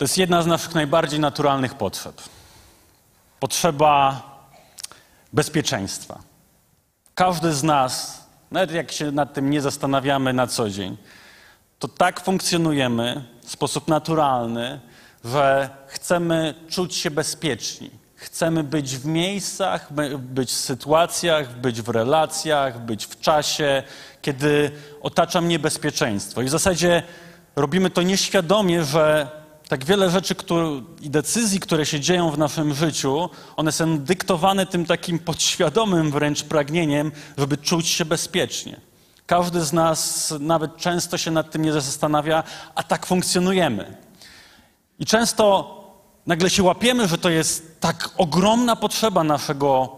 To jest jedna z naszych najbardziej naturalnych potrzeb. Potrzeba bezpieczeństwa. Każdy z nas, nawet jak się nad tym nie zastanawiamy na co dzień, to tak funkcjonujemy w sposób naturalny, że chcemy czuć się bezpieczni. Chcemy być w miejscach, być w sytuacjach, być w relacjach, być w czasie, kiedy otacza mnie bezpieczeństwo. I w zasadzie robimy to nieświadomie, że tak wiele rzeczy które, i decyzji, które się dzieją w naszym życiu, one są dyktowane tym takim podświadomym wręcz pragnieniem, żeby czuć się bezpiecznie. Każdy z nas nawet często się nad tym nie zastanawia, a tak funkcjonujemy. I często nagle się łapiemy, że to jest tak ogromna potrzeba naszego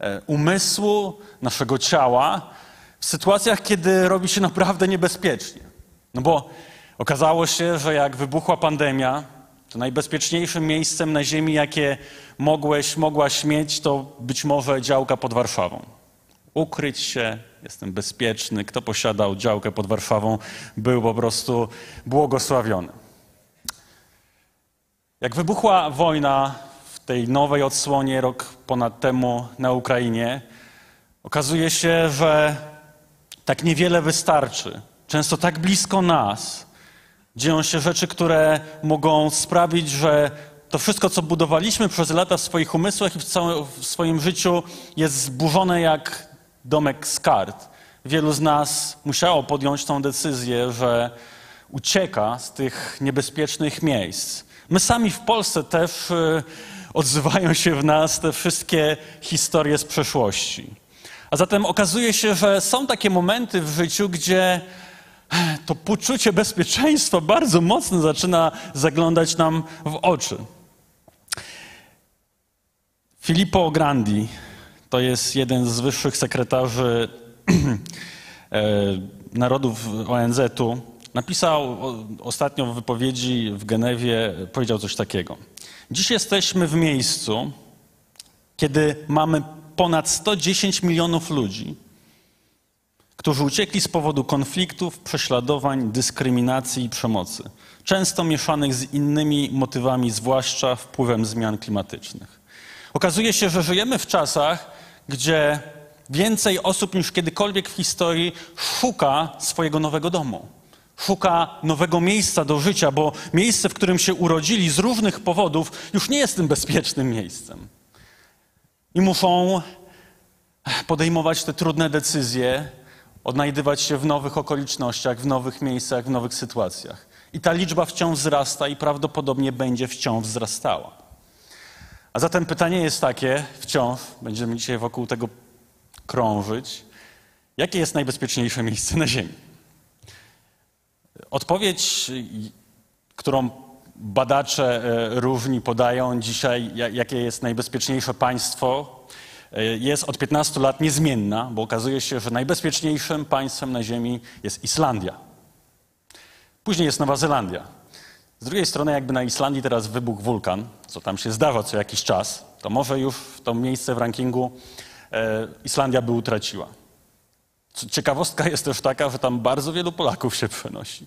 e, umysłu, naszego ciała, w sytuacjach, kiedy robi się naprawdę niebezpiecznie. No bo Okazało się, że jak wybuchła pandemia, to najbezpieczniejszym miejscem na ziemi, jakie mogłeś, mogłaś mieć, to być może działka pod Warszawą. Ukryć się, jestem bezpieczny. Kto posiadał działkę pod Warszawą, był po prostu błogosławiony. Jak wybuchła wojna w tej nowej odsłonie rok ponad temu na Ukrainie, okazuje się, że tak niewiele wystarczy. Często tak blisko nas, Dzieją się rzeczy, które mogą sprawić, że to wszystko, co budowaliśmy przez lata w swoich umysłach i w, całym, w swoim życiu, jest zburzone jak domek z kart. Wielu z nas musiało podjąć tą decyzję, że ucieka z tych niebezpiecznych miejsc. My sami w Polsce też y, odzywają się w nas te wszystkie historie z przeszłości. A zatem okazuje się, że są takie momenty w życiu, gdzie to poczucie bezpieczeństwa bardzo mocno zaczyna zaglądać nam w oczy. Filippo Grandi to jest jeden z wyższych sekretarzy e, narodów ONZ-u. Napisał ostatnio w wypowiedzi w Genewie, powiedział coś takiego. Dziś jesteśmy w miejscu, kiedy mamy ponad 110 milionów ludzi, którzy uciekli z powodu konfliktów, prześladowań, dyskryminacji i przemocy, często mieszanych z innymi motywami, zwłaszcza wpływem zmian klimatycznych. Okazuje się, że żyjemy w czasach, gdzie więcej osób niż kiedykolwiek w historii szuka swojego nowego domu. Szuka nowego miejsca do życia, bo miejsce, w którym się urodzili z różnych powodów, już nie jest tym bezpiecznym miejscem. I muszą podejmować te trudne decyzje, odnajdywać się w nowych okolicznościach, w nowych miejscach, w nowych sytuacjach. I ta liczba wciąż wzrasta i prawdopodobnie będzie wciąż wzrastała. A zatem pytanie jest takie, wciąż, będziemy dzisiaj wokół tego krążyć, jakie jest najbezpieczniejsze miejsce na Ziemi? Odpowiedź, którą badacze e, różni podają dzisiaj, jakie jest najbezpieczniejsze państwo, jest od 15 lat niezmienna, bo okazuje się, że najbezpieczniejszym państwem na Ziemi jest Islandia. Później jest Nowa Zelandia. Z drugiej strony, jakby na Islandii teraz wybuchł wulkan, co tam się zdarza co jakiś czas, to może już to miejsce w rankingu e, Islandia by utraciła. Ciekawostka jest też taka, że tam bardzo wielu Polaków się przenosi.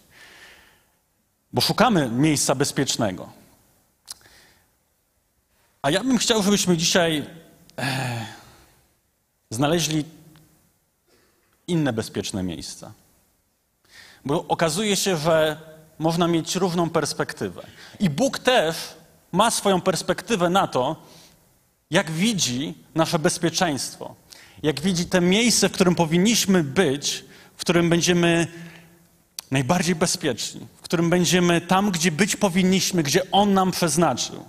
Bo szukamy miejsca bezpiecznego. A ja bym chciał, żebyśmy dzisiaj znaleźli inne bezpieczne miejsca. Bo okazuje się, że można mieć różną perspektywę. I Bóg też ma swoją perspektywę na to, jak widzi nasze bezpieczeństwo, jak widzi te miejsce, w którym powinniśmy być, w którym będziemy najbardziej bezpieczni, w którym będziemy tam, gdzie być powinniśmy, gdzie On nam przeznaczył.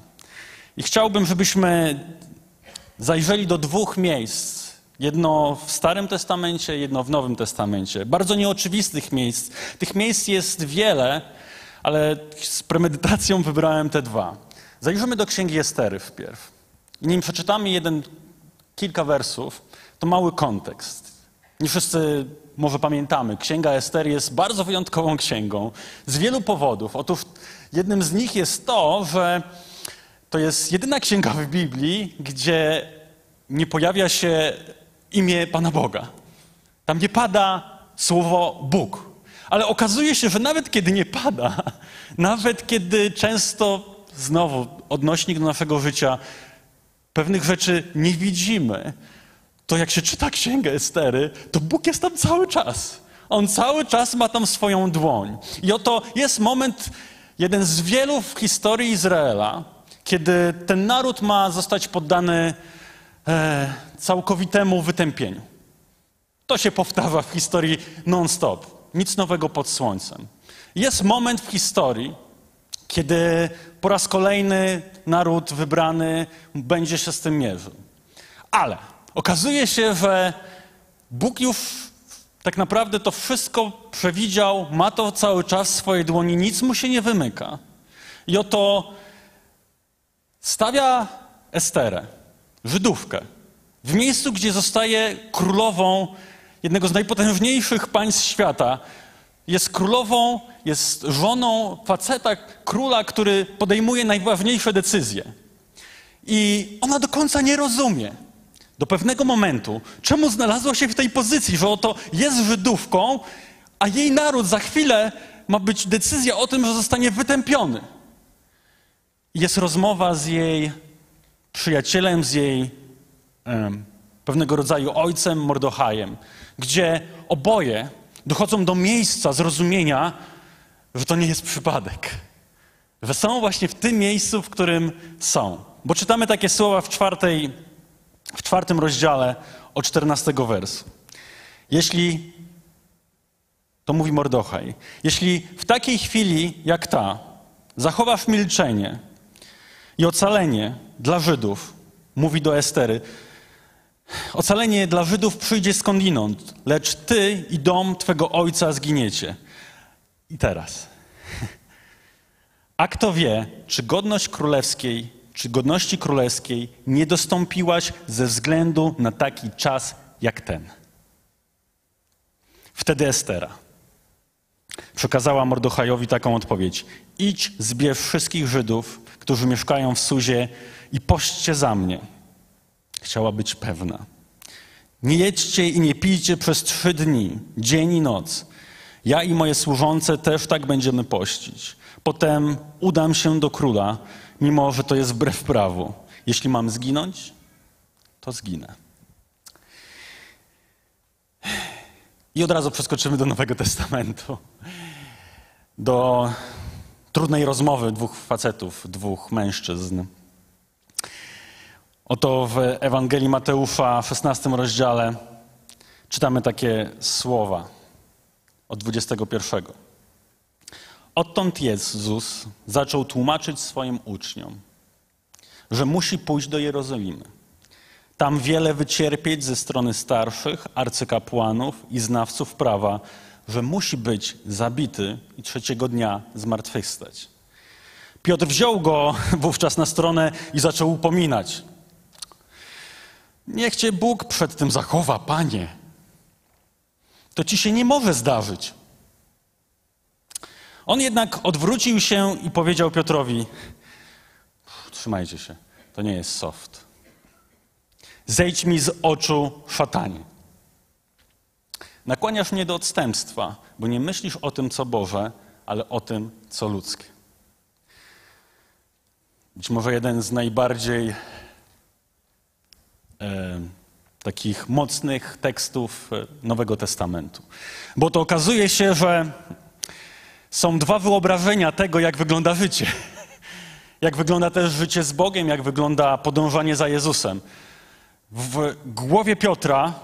I chciałbym, żebyśmy zajrzeli do dwóch miejsc. Jedno w Starym Testamencie, jedno w Nowym Testamencie. Bardzo nieoczywistych miejsc. Tych miejsc jest wiele, ale z premedytacją wybrałem te dwa. Zajrzymy do Księgi Estery wpierw. I nim przeczytamy jeden, kilka wersów, to mały kontekst. Nie wszyscy może pamiętamy. Księga Estery jest bardzo wyjątkową księgą z wielu powodów. Otóż jednym z nich jest to, że to jest jedyna księga w Biblii, gdzie nie pojawia się imię Pana Boga. Tam nie pada słowo Bóg. Ale okazuje się, że nawet kiedy nie pada, nawet kiedy często znowu odnośnik do naszego życia pewnych rzeczy nie widzimy, to jak się czyta Księgę Estery, to Bóg jest tam cały czas. On cały czas ma tam swoją dłoń. I oto jest moment, jeden z wielu w historii Izraela, kiedy ten naród ma zostać poddany e, całkowitemu wytępieniu. To się powtarza w historii non-stop. Nic nowego pod słońcem. Jest moment w historii, kiedy po raz kolejny naród wybrany będzie się z tym mierzył. Ale okazuje się, że Bóg już tak naprawdę to wszystko przewidział, ma to cały czas w swojej dłoni, nic mu się nie wymyka. I oto stawia Esterę, Żydówkę, w miejscu, gdzie zostaje królową jednego z najpotężniejszych państw świata. Jest królową, jest żoną faceta, króla, który podejmuje najważniejsze decyzje. I ona do końca nie rozumie do pewnego momentu, czemu znalazła się w tej pozycji, że oto jest Żydówką, a jej naród za chwilę ma być decyzja o tym, że zostanie wytępiony. Jest rozmowa z jej przyjacielem, z jej pewnego rodzaju ojcem Mordochajem, gdzie oboje dochodzą do miejsca zrozumienia, że to nie jest przypadek. Że są właśnie w tym miejscu, w którym są. Bo czytamy takie słowa w, czwartej, w czwartym rozdziale od czternastego wersu. Jeśli, to mówi Mordochaj, jeśli w takiej chwili jak ta zachowasz milczenie i ocalenie dla Żydów, mówi do Estery, Ocalenie dla Żydów przyjdzie skądinąd, lecz ty i dom twego ojca zginiecie. I teraz. A kto wie, czy godność królewskiej, czy godności królewskiej nie dostąpiłaś ze względu na taki czas jak ten? Wtedy Estera przekazała Mordochajowi taką odpowiedź. Idź, zbierz wszystkich Żydów, którzy mieszkają w Suzie i pośćcie za mnie Chciała być pewna. Nie jedźcie i nie pijcie przez trzy dni, dzień i noc. Ja i moje służące też tak będziemy pościć. Potem udam się do króla, mimo że to jest wbrew prawu. Jeśli mam zginąć, to zginę. I od razu przeskoczymy do Nowego Testamentu. Do trudnej rozmowy dwóch facetów, dwóch mężczyzn. Oto w Ewangelii Mateusza w 16 rozdziale czytamy takie słowa od 21. Odtąd Jezus zaczął tłumaczyć swoim uczniom, że musi pójść do Jerozolimy. Tam wiele wycierpieć ze strony starszych, arcykapłanów i znawców prawa, że musi być zabity i trzeciego dnia zmartwychwstać. Piotr wziął go wówczas na stronę i zaczął upominać – Niech cię Bóg przed tym zachowa, panie. To ci się nie może zdarzyć. On jednak odwrócił się i powiedział Piotrowi: Trzymajcie się, to nie jest soft. Zejdź mi z oczu, szatanie. Nakłaniasz mnie do odstępstwa, bo nie myślisz o tym, co Boże, ale o tym, co ludzkie. Być może jeden z najbardziej E, takich mocnych tekstów e, Nowego Testamentu. Bo to okazuje się, że są dwa wyobrażenia tego, jak wygląda życie. Jak wygląda też życie z Bogiem, jak wygląda podążanie za Jezusem. W głowie Piotra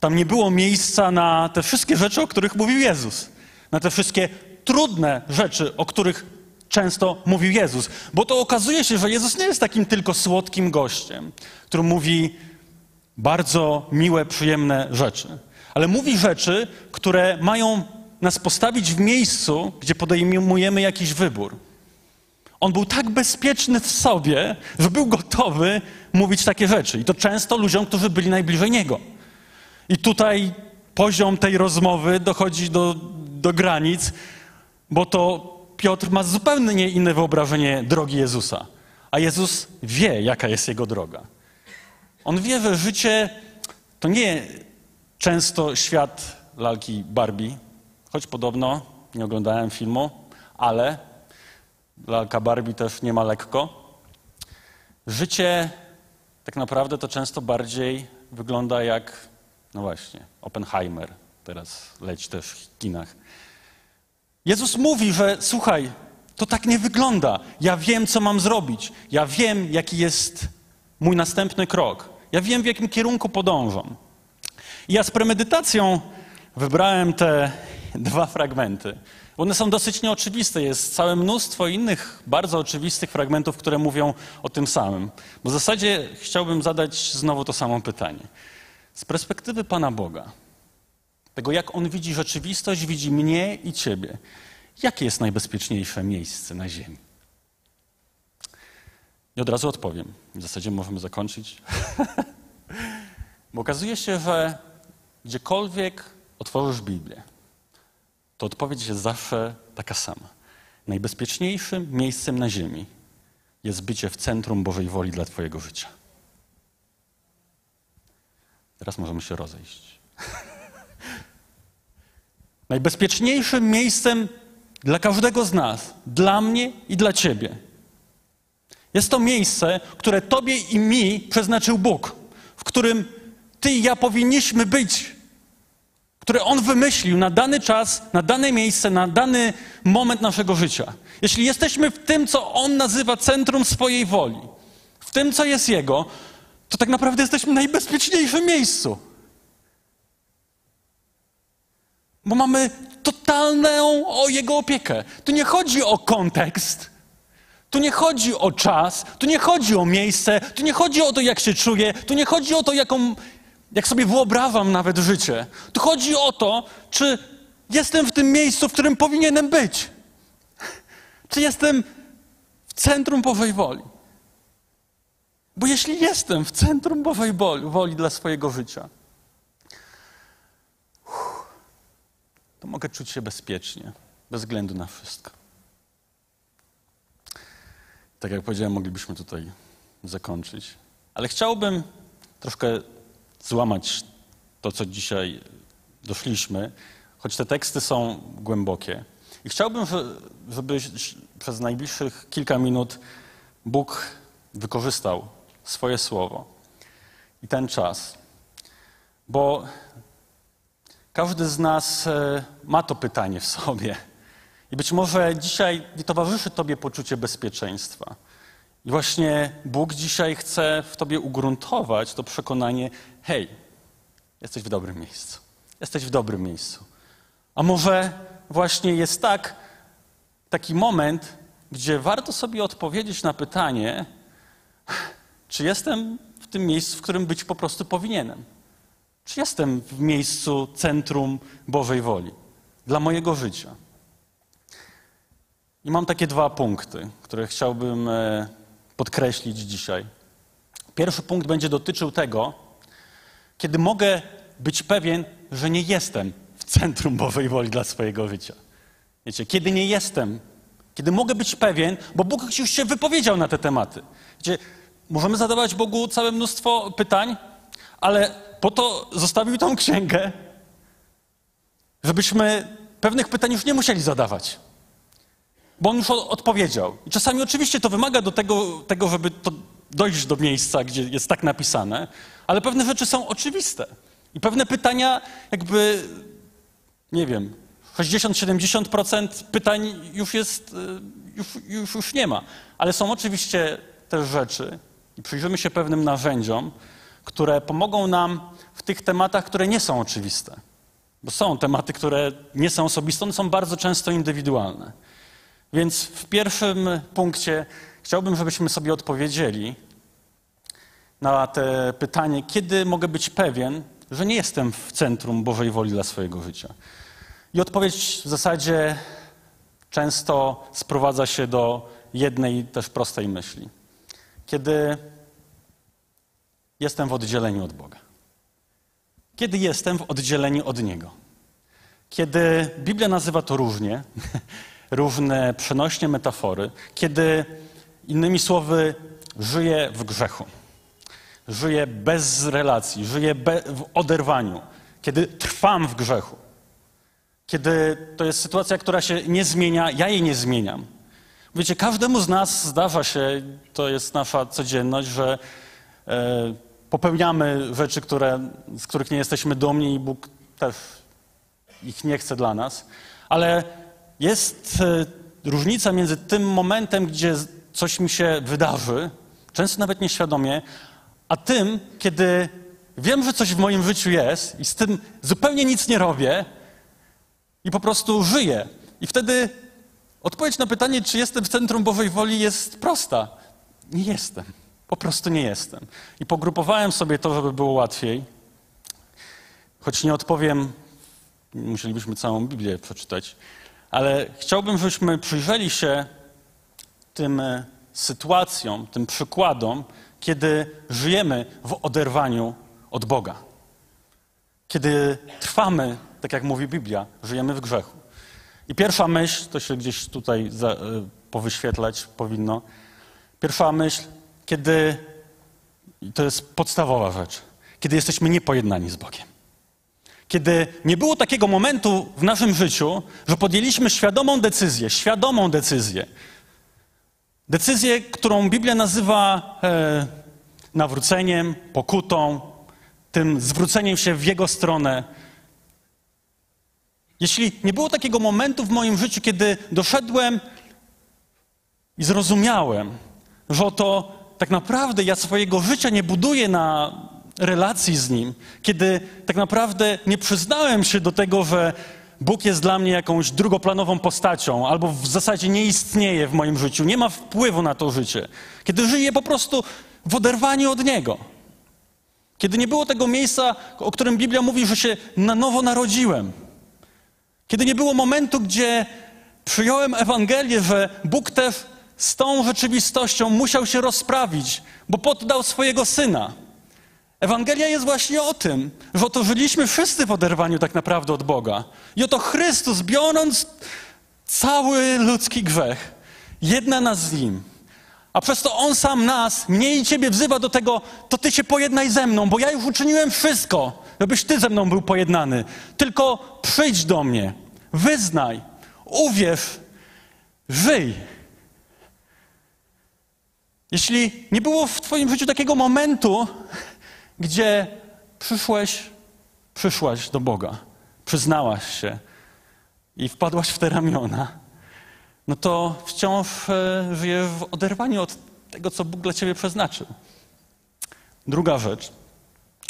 tam nie było miejsca na te wszystkie rzeczy, o których mówił Jezus. Na te wszystkie trudne rzeczy, o których często mówił Jezus. Bo to okazuje się, że Jezus nie jest takim tylko słodkim gościem, który mówi bardzo miłe, przyjemne rzeczy. Ale mówi rzeczy, które mają nas postawić w miejscu, gdzie podejmujemy jakiś wybór. On był tak bezpieczny w sobie, że był gotowy mówić takie rzeczy. I to często ludziom, którzy byli najbliżej niego. I tutaj poziom tej rozmowy dochodzi do, do granic, bo to Piotr ma zupełnie inne wyobrażenie drogi Jezusa. A Jezus wie, jaka jest jego droga. On wie, że życie to nie często świat lalki Barbie, choć podobno nie oglądałem filmu, ale lalka Barbie też nie ma lekko. Życie tak naprawdę to często bardziej wygląda jak, no właśnie, Oppenheimer. Teraz leci też w kinach. Jezus mówi, że słuchaj, to tak nie wygląda. Ja wiem, co mam zrobić. Ja wiem, jaki jest mój następny krok. Ja wiem, w jakim kierunku podążam. I ja z premedytacją wybrałem te dwa fragmenty. One są dosyć nieoczywiste. Jest całe mnóstwo innych bardzo oczywistych fragmentów, które mówią o tym samym. Bo w zasadzie chciałbym zadać znowu to samo pytanie. Z perspektywy Pana Boga, tego jak On widzi rzeczywistość, widzi mnie i Ciebie, jakie jest najbezpieczniejsze miejsce na Ziemi? I od razu odpowiem. W zasadzie możemy zakończyć. Bo okazuje się, że gdziekolwiek otworzysz Biblię, to odpowiedź jest zawsze taka sama. Najbezpieczniejszym miejscem na ziemi jest bycie w centrum Bożej woli dla Twojego życia. Teraz możemy się rozejść. Najbezpieczniejszym miejscem dla każdego z nas, dla mnie i dla Ciebie, jest to miejsce, które Tobie i mi przeznaczył Bóg, w którym Ty i ja powinniśmy być które On wymyślił na dany czas, na dane miejsce, na dany moment naszego życia. Jeśli jesteśmy w tym, co On nazywa centrum swojej woli, w tym, co jest Jego, to tak naprawdę jesteśmy w najbezpieczniejszym miejscu. Bo mamy totalną o Jego opiekę. Tu nie chodzi o kontekst, tu nie chodzi o czas, tu nie chodzi o miejsce, tu nie chodzi o to, jak się czuję, tu nie chodzi o to, jaką, jak sobie wyobrażam nawet życie, tu chodzi o to, czy jestem w tym miejscu, w którym powinienem być. Czy jestem w centrum Bożej woli. Bo jeśli jestem w centrum woli, woli dla swojego życia, to mogę czuć się bezpiecznie, bez względu na wszystko. Tak jak powiedziałem, moglibyśmy tutaj zakończyć. Ale chciałbym troszkę złamać to, co dzisiaj doszliśmy, choć te teksty są głębokie. I chciałbym, żeby przez najbliższych kilka minut Bóg wykorzystał swoje słowo i ten czas, bo każdy z nas e, ma to pytanie w sobie. I być może dzisiaj nie towarzyszy Tobie poczucie bezpieczeństwa. I właśnie Bóg dzisiaj chce w Tobie ugruntować to przekonanie, hej, jesteś w dobrym miejscu. Jesteś w dobrym miejscu. A może właśnie jest tak, taki moment, gdzie warto sobie odpowiedzieć na pytanie, czy jestem w tym miejscu, w którym być po prostu powinienem? Czy jestem w miejscu centrum Bożej woli dla mojego życia? I mam takie dwa punkty, które chciałbym e, podkreślić dzisiaj. Pierwszy punkt będzie dotyczył tego, kiedy mogę być pewien, że nie jestem w centrum Bożej woli dla swojego życia. Wiecie, kiedy nie jestem, kiedy mogę być pewien, bo Bóg już się wypowiedział na te tematy. Wiecie, możemy zadawać Bogu całe mnóstwo pytań, ale po to zostawił tą księgę, żebyśmy pewnych pytań już nie musieli zadawać. Bo on już odpowiedział. I czasami oczywiście to wymaga do tego, tego, żeby to dojść do miejsca, gdzie jest tak napisane, ale pewne rzeczy są oczywiste. I pewne pytania, jakby, nie wiem, 60-70% pytań już jest, y, już, już, już nie ma. Ale są oczywiście też rzeczy, i przyjrzymy się pewnym narzędziom, które pomogą nam w tych tematach, które nie są oczywiste. Bo są tematy, które nie są osobiste, one są bardzo często indywidualne. Więc w pierwszym punkcie chciałbym, żebyśmy sobie odpowiedzieli na te pytanie, kiedy mogę być pewien, że nie jestem w centrum Bożej woli dla swojego życia. I odpowiedź w zasadzie często sprowadza się do jednej też prostej myśli. Kiedy jestem w oddzieleniu od Boga. Kiedy jestem w oddzieleniu od Niego. Kiedy Biblia nazywa to różnie, różne przenośnie metafory, kiedy innymi słowy żyję w grzechu, żyję bez relacji, żyję w oderwaniu, kiedy trwam w grzechu, kiedy to jest sytuacja, która się nie zmienia, ja jej nie zmieniam. Wiecie, każdemu z nas zdarza się, to jest nasza codzienność, że e, popełniamy rzeczy, które, z których nie jesteśmy dumni i Bóg też ich nie chce dla nas. Ale jest e, różnica między tym momentem, gdzie coś mi się wydarzy, często nawet nieświadomie, a tym, kiedy wiem, że coś w moim życiu jest i z tym zupełnie nic nie robię i po prostu żyję. I wtedy odpowiedź na pytanie, czy jestem w centrum Bożej woli, jest prosta. Nie jestem. Po prostu nie jestem. I pogrupowałem sobie to, żeby było łatwiej. Choć nie odpowiem, musielibyśmy całą Biblię przeczytać, ale chciałbym, żebyśmy przyjrzeli się tym e, sytuacjom, tym przykładom, kiedy żyjemy w oderwaniu od Boga. Kiedy trwamy, tak jak mówi Biblia, żyjemy w grzechu. I pierwsza myśl, to się gdzieś tutaj za, y, powyświetlać powinno. Pierwsza myśl, kiedy, to jest podstawowa rzecz, kiedy jesteśmy niepojednani z Bogiem. Kiedy nie było takiego momentu w naszym życiu, że podjęliśmy świadomą decyzję, świadomą decyzję. Decyzję, którą Biblia nazywa e, nawróceniem, pokutą, tym zwróceniem się w Jego stronę. Jeśli nie było takiego momentu w moim życiu, kiedy doszedłem i zrozumiałem, że oto tak naprawdę ja swojego życia nie buduję na relacji z Nim, kiedy tak naprawdę nie przyznałem się do tego, że Bóg jest dla mnie jakąś drugoplanową postacią, albo w zasadzie nie istnieje w moim życiu, nie ma wpływu na to życie, kiedy żyję po prostu w oderwaniu od Niego. Kiedy nie było tego miejsca, o którym Biblia mówi, że się na nowo narodziłem. Kiedy nie było momentu, gdzie przyjąłem Ewangelię, że Bóg też z tą rzeczywistością musiał się rozprawić, bo poddał swojego syna. Ewangelia jest właśnie o tym, że oto żyliśmy wszyscy w oderwaniu tak naprawdę od Boga. I oto Chrystus, biorąc cały ludzki grzech, jedna nas z Nim, a przez to On sam nas, mnie i Ciebie wzywa do tego, to Ty się pojednaj ze mną, bo ja już uczyniłem wszystko, żebyś Ty ze mną był pojednany. Tylko przyjdź do mnie, wyznaj, uwierz, żyj. Jeśli nie było w Twoim życiu takiego momentu, gdzie przyszłeś, przyszłaś do Boga, przyznałaś się i wpadłaś w te ramiona, no to wciąż e, żyjesz w oderwaniu od tego, co Bóg dla ciebie przeznaczył. Druga rzecz.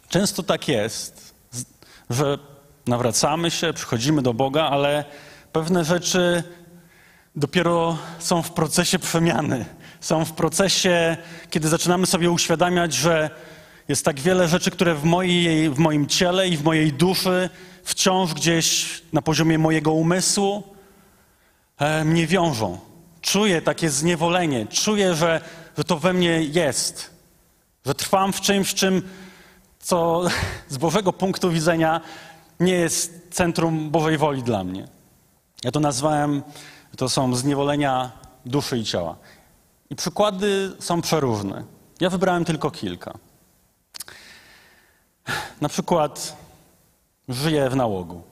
Często tak jest, że nawracamy się, przychodzimy do Boga, ale pewne rzeczy dopiero są w procesie przemiany. Są w procesie, kiedy zaczynamy sobie uświadamiać, że jest tak wiele rzeczy, które w, mojej, w moim ciele i w mojej duszy wciąż gdzieś na poziomie mojego umysłu mnie wiążą. Czuję takie zniewolenie, czuję, że, że to we mnie jest, że trwam w czymś, czym, co z Bożego punktu widzenia nie jest centrum Bożej woli dla mnie. Ja to nazwałem, to są zniewolenia duszy i ciała. I przykłady są przeróżne. Ja wybrałem tylko kilka. Na przykład żyję w nałogu.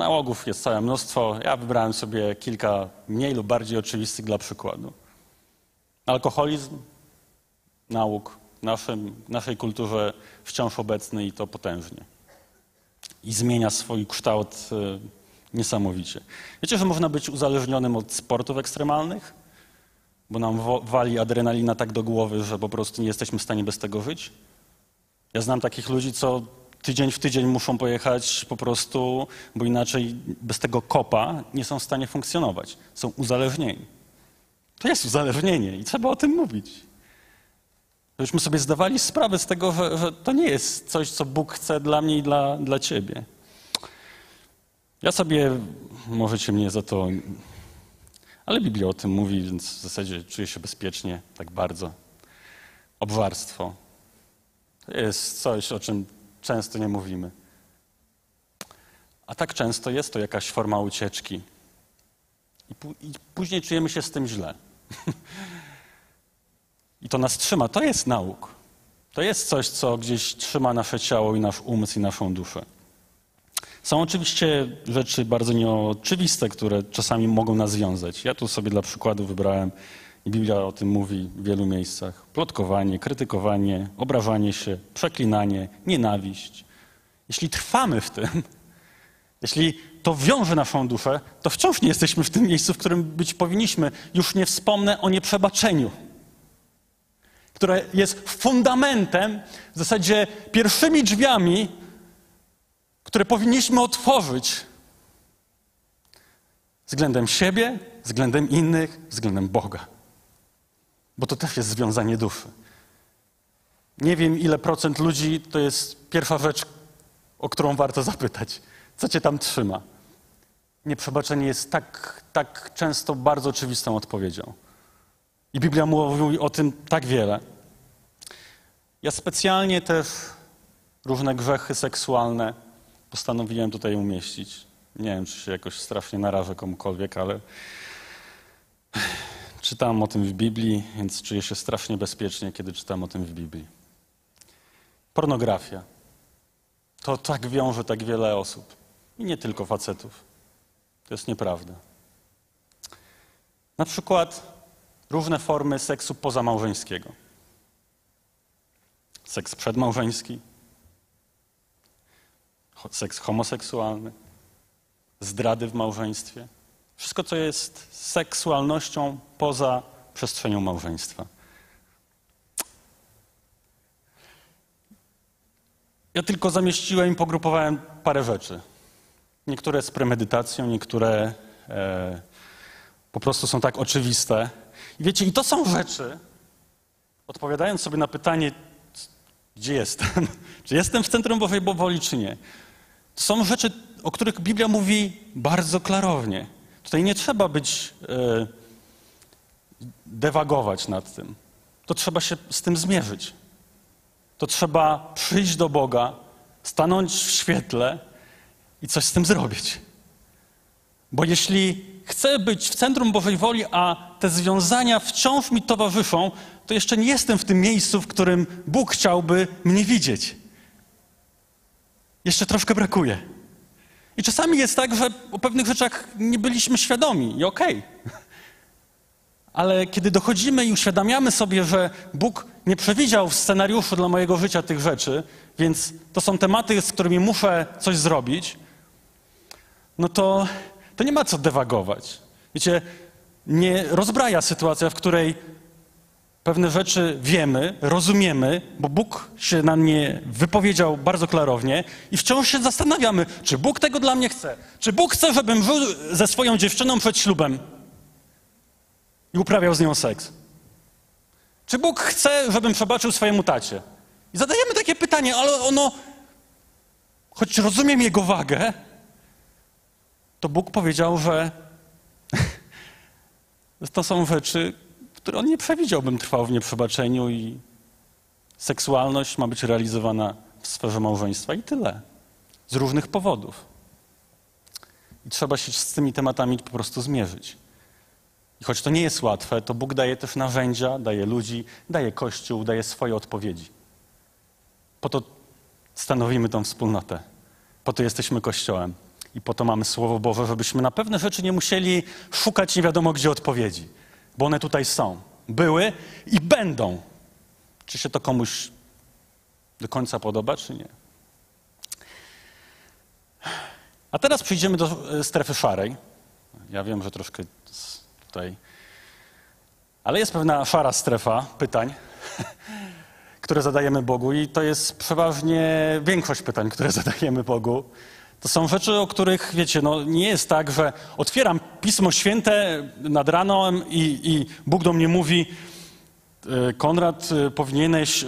Nałogów jest całe mnóstwo. Ja wybrałem sobie kilka mniej lub bardziej oczywistych dla przykładu. Alkoholizm, nałóg w naszym, naszej kulturze wciąż obecny i to potężnie. I zmienia swój kształt y, niesamowicie. Wiecie, że można być uzależnionym od sportów ekstremalnych? Bo nam wali adrenalina tak do głowy, że po prostu nie jesteśmy w stanie bez tego żyć? Ja znam takich ludzi, co tydzień w tydzień muszą pojechać po prostu, bo inaczej bez tego kopa nie są w stanie funkcjonować. Są uzależnieni. To jest uzależnienie i trzeba o tym mówić. Żebyśmy sobie zdawali sprawę z tego, że, że to nie jest coś, co Bóg chce dla mnie i dla, dla ciebie. Ja sobie, możecie mnie za to, ale Biblia o tym mówi, więc w zasadzie czuję się bezpiecznie, tak bardzo. Obżarstwo. To jest coś, o czym często nie mówimy. A tak często jest to jakaś forma ucieczki. I, i później czujemy się z tym źle. I to nas trzyma. To jest nauk. To jest coś, co gdzieś trzyma nasze ciało i nasz umysł i naszą duszę. Są oczywiście rzeczy bardzo nieoczywiste, które czasami mogą nas wiązać. Ja tu sobie dla przykładu wybrałem, Biblia o tym mówi w wielu miejscach, plotkowanie, krytykowanie, obrażanie się, przeklinanie, nienawiść. Jeśli trwamy w tym, jeśli to wiąże naszą duszę, to wciąż nie jesteśmy w tym miejscu, w którym być powinniśmy. Już nie wspomnę o nieprzebaczeniu, które jest fundamentem, w zasadzie pierwszymi drzwiami, które powinniśmy otworzyć względem siebie, względem innych, względem Boga. Bo to też jest związanie duszy. Nie wiem, ile procent ludzi to jest pierwsza rzecz, o którą warto zapytać. Co cię tam trzyma? Nieprzebaczenie jest tak, tak często bardzo oczywistą odpowiedzią. I Biblia mówi o tym tak wiele. Ja specjalnie też różne grzechy seksualne postanowiłem tutaj umieścić. Nie wiem, czy się jakoś strasznie narażę komukolwiek, ale czytam o tym w Biblii, więc czuję się strasznie bezpiecznie, kiedy czytam o tym w Biblii. Pornografia. To tak wiąże tak wiele osób. I nie tylko facetów. To jest nieprawda. Na przykład różne formy seksu pozamałżeńskiego. Seks przedmałżeński, seks homoseksualny, zdrady w małżeństwie. Wszystko, co jest seksualnością poza przestrzenią małżeństwa. Ja tylko zamieściłem i pogrupowałem parę rzeczy. Niektóre z premedytacją, niektóre e, po prostu są tak oczywiste. I wiecie, i to są rzeczy, odpowiadając sobie na pytanie, gdzie jestem, czy jestem w centrum Bożej woli, czy nie, to są rzeczy, o których Biblia mówi bardzo klarownie. Tutaj nie trzeba być, e, dewagować nad tym. To trzeba się z tym zmierzyć. To trzeba przyjść do Boga, stanąć w świetle i coś z tym zrobić. Bo jeśli chcę być w centrum Bożej woli, a te związania wciąż mi towarzyszą, to jeszcze nie jestem w tym miejscu, w którym Bóg chciałby mnie widzieć. Jeszcze troszkę brakuje. I czasami jest tak, że o pewnych rzeczach nie byliśmy świadomi i okej. Okay. Ale kiedy dochodzimy i uświadamiamy sobie, że Bóg nie przewidział w scenariuszu dla mojego życia tych rzeczy, więc to są tematy, z którymi muszę coś zrobić, no to, to nie ma co dewagować. Wiecie, nie rozbraja sytuacja, w której pewne rzeczy wiemy, rozumiemy, bo Bóg się na nie wypowiedział bardzo klarownie i wciąż się zastanawiamy, czy Bóg tego dla mnie chce. Czy Bóg chce, żebym żył ze swoją dziewczyną przed ślubem i uprawiał z nią seks? Czy Bóg chce, żebym przebaczył swojemu tacie? I zadajemy takie pytanie, ale ono, choć rozumiem jego wagę, to Bóg powiedział, że to są rzeczy, które on nie przewidział, bym trwał w nieprzebaczeniu i seksualność ma być realizowana w sferze małżeństwa i tyle. Z różnych powodów. I trzeba się z tymi tematami po prostu zmierzyć. I choć to nie jest łatwe, to Bóg daje też narzędzia, daje ludzi, daje Kościół, daje swoje odpowiedzi. Po to stanowimy tą wspólnotę. Po to jesteśmy Kościołem. I po to mamy Słowo Boże, żebyśmy na pewne rzeczy nie musieli szukać nie wiadomo gdzie odpowiedzi, bo one tutaj są, były i będą. Czy się to komuś do końca podoba, czy nie? A teraz przejdziemy do e, strefy szarej. Ja wiem, że troszkę tutaj. Ale jest pewna szara strefa pytań, które zadajemy Bogu, i to jest przeważnie większość pytań, które zadajemy Bogu. To są rzeczy, o których, wiecie, no nie jest tak, że otwieram Pismo Święte nad ranem i, i Bóg do mnie mówi, e, Konrad, e, powinieneś e,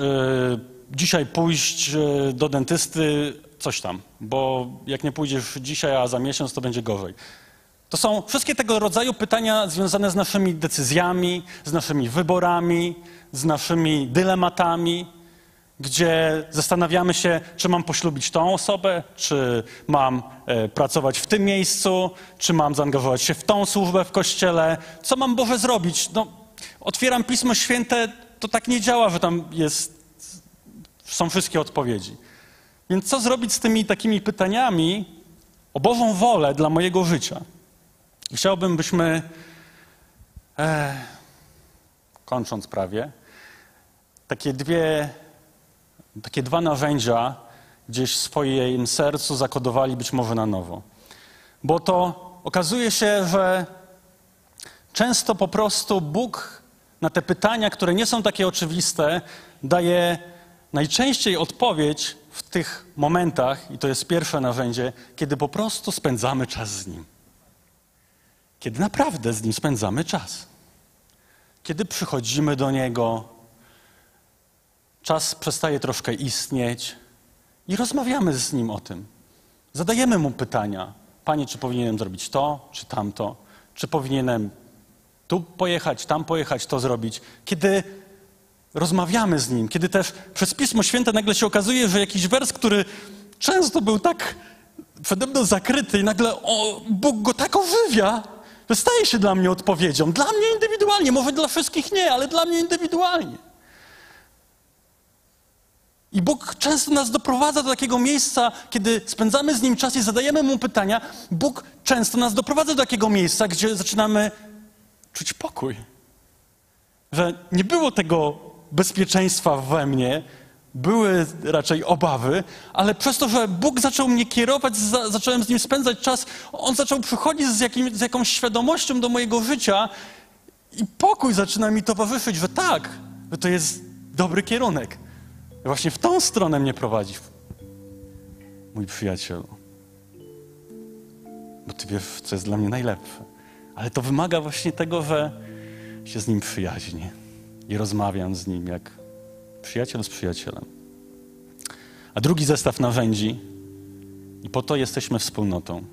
dzisiaj pójść do dentysty, coś tam, bo jak nie pójdziesz dzisiaj, a za miesiąc, to będzie gorzej. To są wszystkie tego rodzaju pytania związane z naszymi decyzjami, z naszymi wyborami, z naszymi dylematami gdzie zastanawiamy się, czy mam poślubić tą osobę, czy mam e, pracować w tym miejscu, czy mam zaangażować się w tą służbę w kościele, co mam Boże zrobić. No, otwieram Pismo Święte, to tak nie działa, że tam jest, są wszystkie odpowiedzi. Więc co zrobić z tymi takimi pytaniami, o Bożą wolę dla mojego życia. Chciałbym, byśmy, e, kończąc prawie, takie dwie, takie dwa narzędzia gdzieś w swoim sercu zakodowali być może na nowo. Bo to okazuje się, że często po prostu Bóg na te pytania, które nie są takie oczywiste, daje najczęściej odpowiedź w tych momentach, i to jest pierwsze narzędzie, kiedy po prostu spędzamy czas z Nim. Kiedy naprawdę z Nim spędzamy czas. Kiedy przychodzimy do Niego, czas przestaje troszkę istnieć i rozmawiamy z Nim o tym. Zadajemy Mu pytania. Panie, czy powinienem zrobić to, czy tamto? Czy powinienem tu pojechać, tam pojechać, to zrobić? Kiedy rozmawiamy z Nim, kiedy też przez Pismo Święte nagle się okazuje, że jakiś wers, który często był tak przede mną zakryty i nagle o, Bóg go tak ożywia, że staje się dla mnie odpowiedzią. Dla mnie indywidualnie, może dla wszystkich nie, ale dla mnie indywidualnie. I Bóg często nas doprowadza do takiego miejsca, kiedy spędzamy z Nim czas i zadajemy Mu pytania. Bóg często nas doprowadza do takiego miejsca, gdzie zaczynamy czuć pokój. Że nie było tego bezpieczeństwa we mnie, były raczej obawy, ale przez to, że Bóg zaczął mnie kierować, za, zacząłem z Nim spędzać czas, On zaczął przychodzić z, jakim, z jakąś świadomością do mojego życia i pokój zaczyna mi towarzyszyć, że tak, że to jest dobry kierunek. Właśnie w tą stronę mnie prowadzi. Mój przyjacielu. Bo Ty wiesz, co jest dla mnie najlepsze. Ale to wymaga właśnie tego, że się z Nim przyjaźnię i rozmawiam z Nim jak przyjaciel z przyjacielem. A drugi zestaw narzędzi, i po to jesteśmy wspólnotą,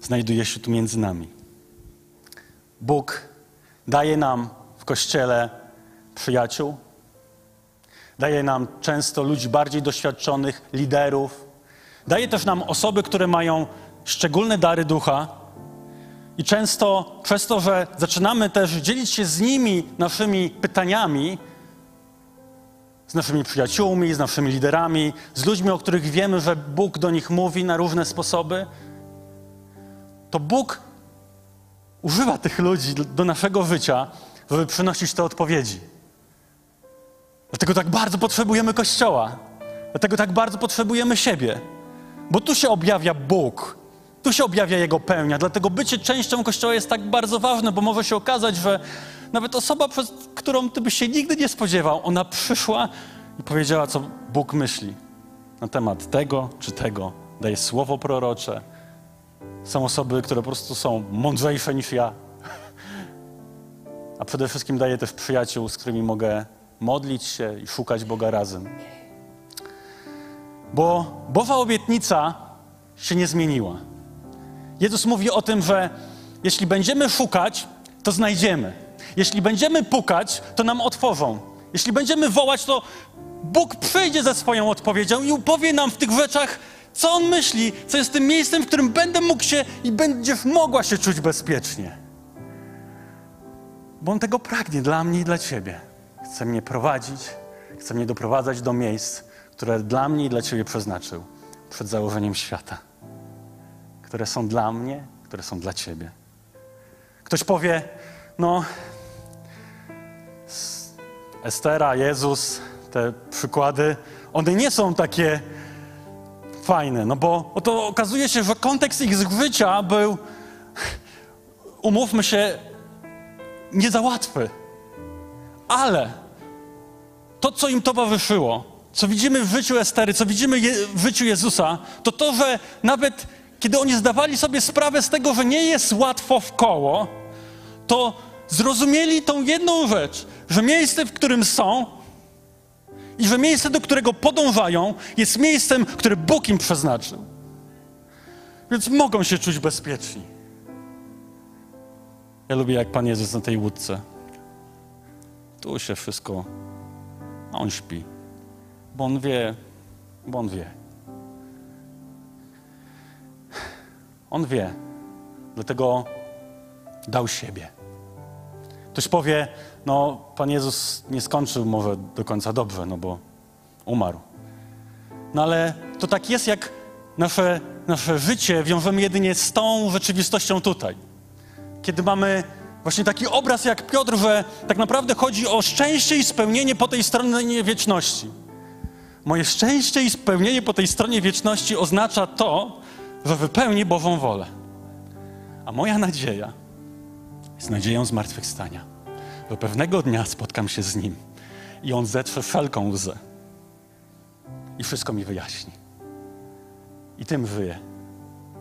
znajduje się tu między nami. Bóg daje nam w Kościele przyjaciół, daje nam często ludzi bardziej doświadczonych, liderów, daje też nam osoby, które mają szczególne dary ducha. I często przez to, że zaczynamy też dzielić się z nimi naszymi pytaniami, z naszymi przyjaciółmi, z naszymi liderami, z ludźmi, o których wiemy, że Bóg do nich mówi na różne sposoby, to Bóg używa tych ludzi do naszego życia, żeby przynosić te odpowiedzi. Dlatego tak bardzo potrzebujemy Kościoła. Dlatego tak bardzo potrzebujemy siebie. Bo tu się objawia Bóg. Tu się objawia Jego pełnia. Dlatego bycie częścią Kościoła jest tak bardzo ważne, bo może się okazać, że nawet osoba, przez którą ty byś się nigdy nie spodziewał, ona przyszła i powiedziała, co Bóg myśli na temat tego czy tego. Daje słowo prorocze. Są osoby, które po prostu są mądrzejsze niż ja. A przede wszystkim daje też przyjaciół, z którymi mogę modlić się i szukać Boga razem. Bo Boża obietnica się nie zmieniła. Jezus mówi o tym, że jeśli będziemy szukać, to znajdziemy. Jeśli będziemy pukać, to nam otworzą. Jeśli będziemy wołać, to Bóg przyjdzie ze swoją odpowiedzią i upowie nam w tych rzeczach, co On myśli, co jest tym miejscem, w którym będę mógł się i będziesz mogła się czuć bezpiecznie. Bo On tego pragnie dla mnie i dla Ciebie. Chce mnie prowadzić, chce mnie doprowadzać do miejsc, które dla mnie i dla Ciebie przeznaczył przed założeniem świata. Które są dla mnie, które są dla Ciebie. Ktoś powie, no, Estera, Jezus, te przykłady, one nie są takie fajne, no bo oto okazuje się, że kontekst ich życia był, umówmy się, nie za łatwy. Ale to, co im towarzyszyło, co widzimy w życiu Estery, co widzimy w życiu Jezusa, to to, że nawet kiedy oni zdawali sobie sprawę z tego, że nie jest łatwo w koło, to zrozumieli tą jedną rzecz, że miejsce, w którym są i że miejsce, do którego podążają, jest miejscem, które Bóg im przeznaczył. Więc mogą się czuć bezpieczni. Ja lubię, jak Pan Jezus na tej łódce. Tu się wszystko, a On śpi. Bo On wie, bo On wie. On wie. Dlatego dał siebie. Ktoś powie, no Pan Jezus nie skończył może do końca dobrze, no bo umarł. No ale to tak jest jak nasze nasze życie wiążemy jedynie z tą rzeczywistością tutaj. Kiedy mamy właśnie taki obraz jak Piotr, że tak naprawdę chodzi o szczęście i spełnienie po tej stronie wieczności. Moje szczęście i spełnienie po tej stronie wieczności oznacza to, że wypełnię Bożą wolę. A moja nadzieja jest nadzieją zmartwychwstania. Że pewnego dnia spotkam się z Nim i On zetrze wszelką łzę i wszystko mi wyjaśni. I tym żyję.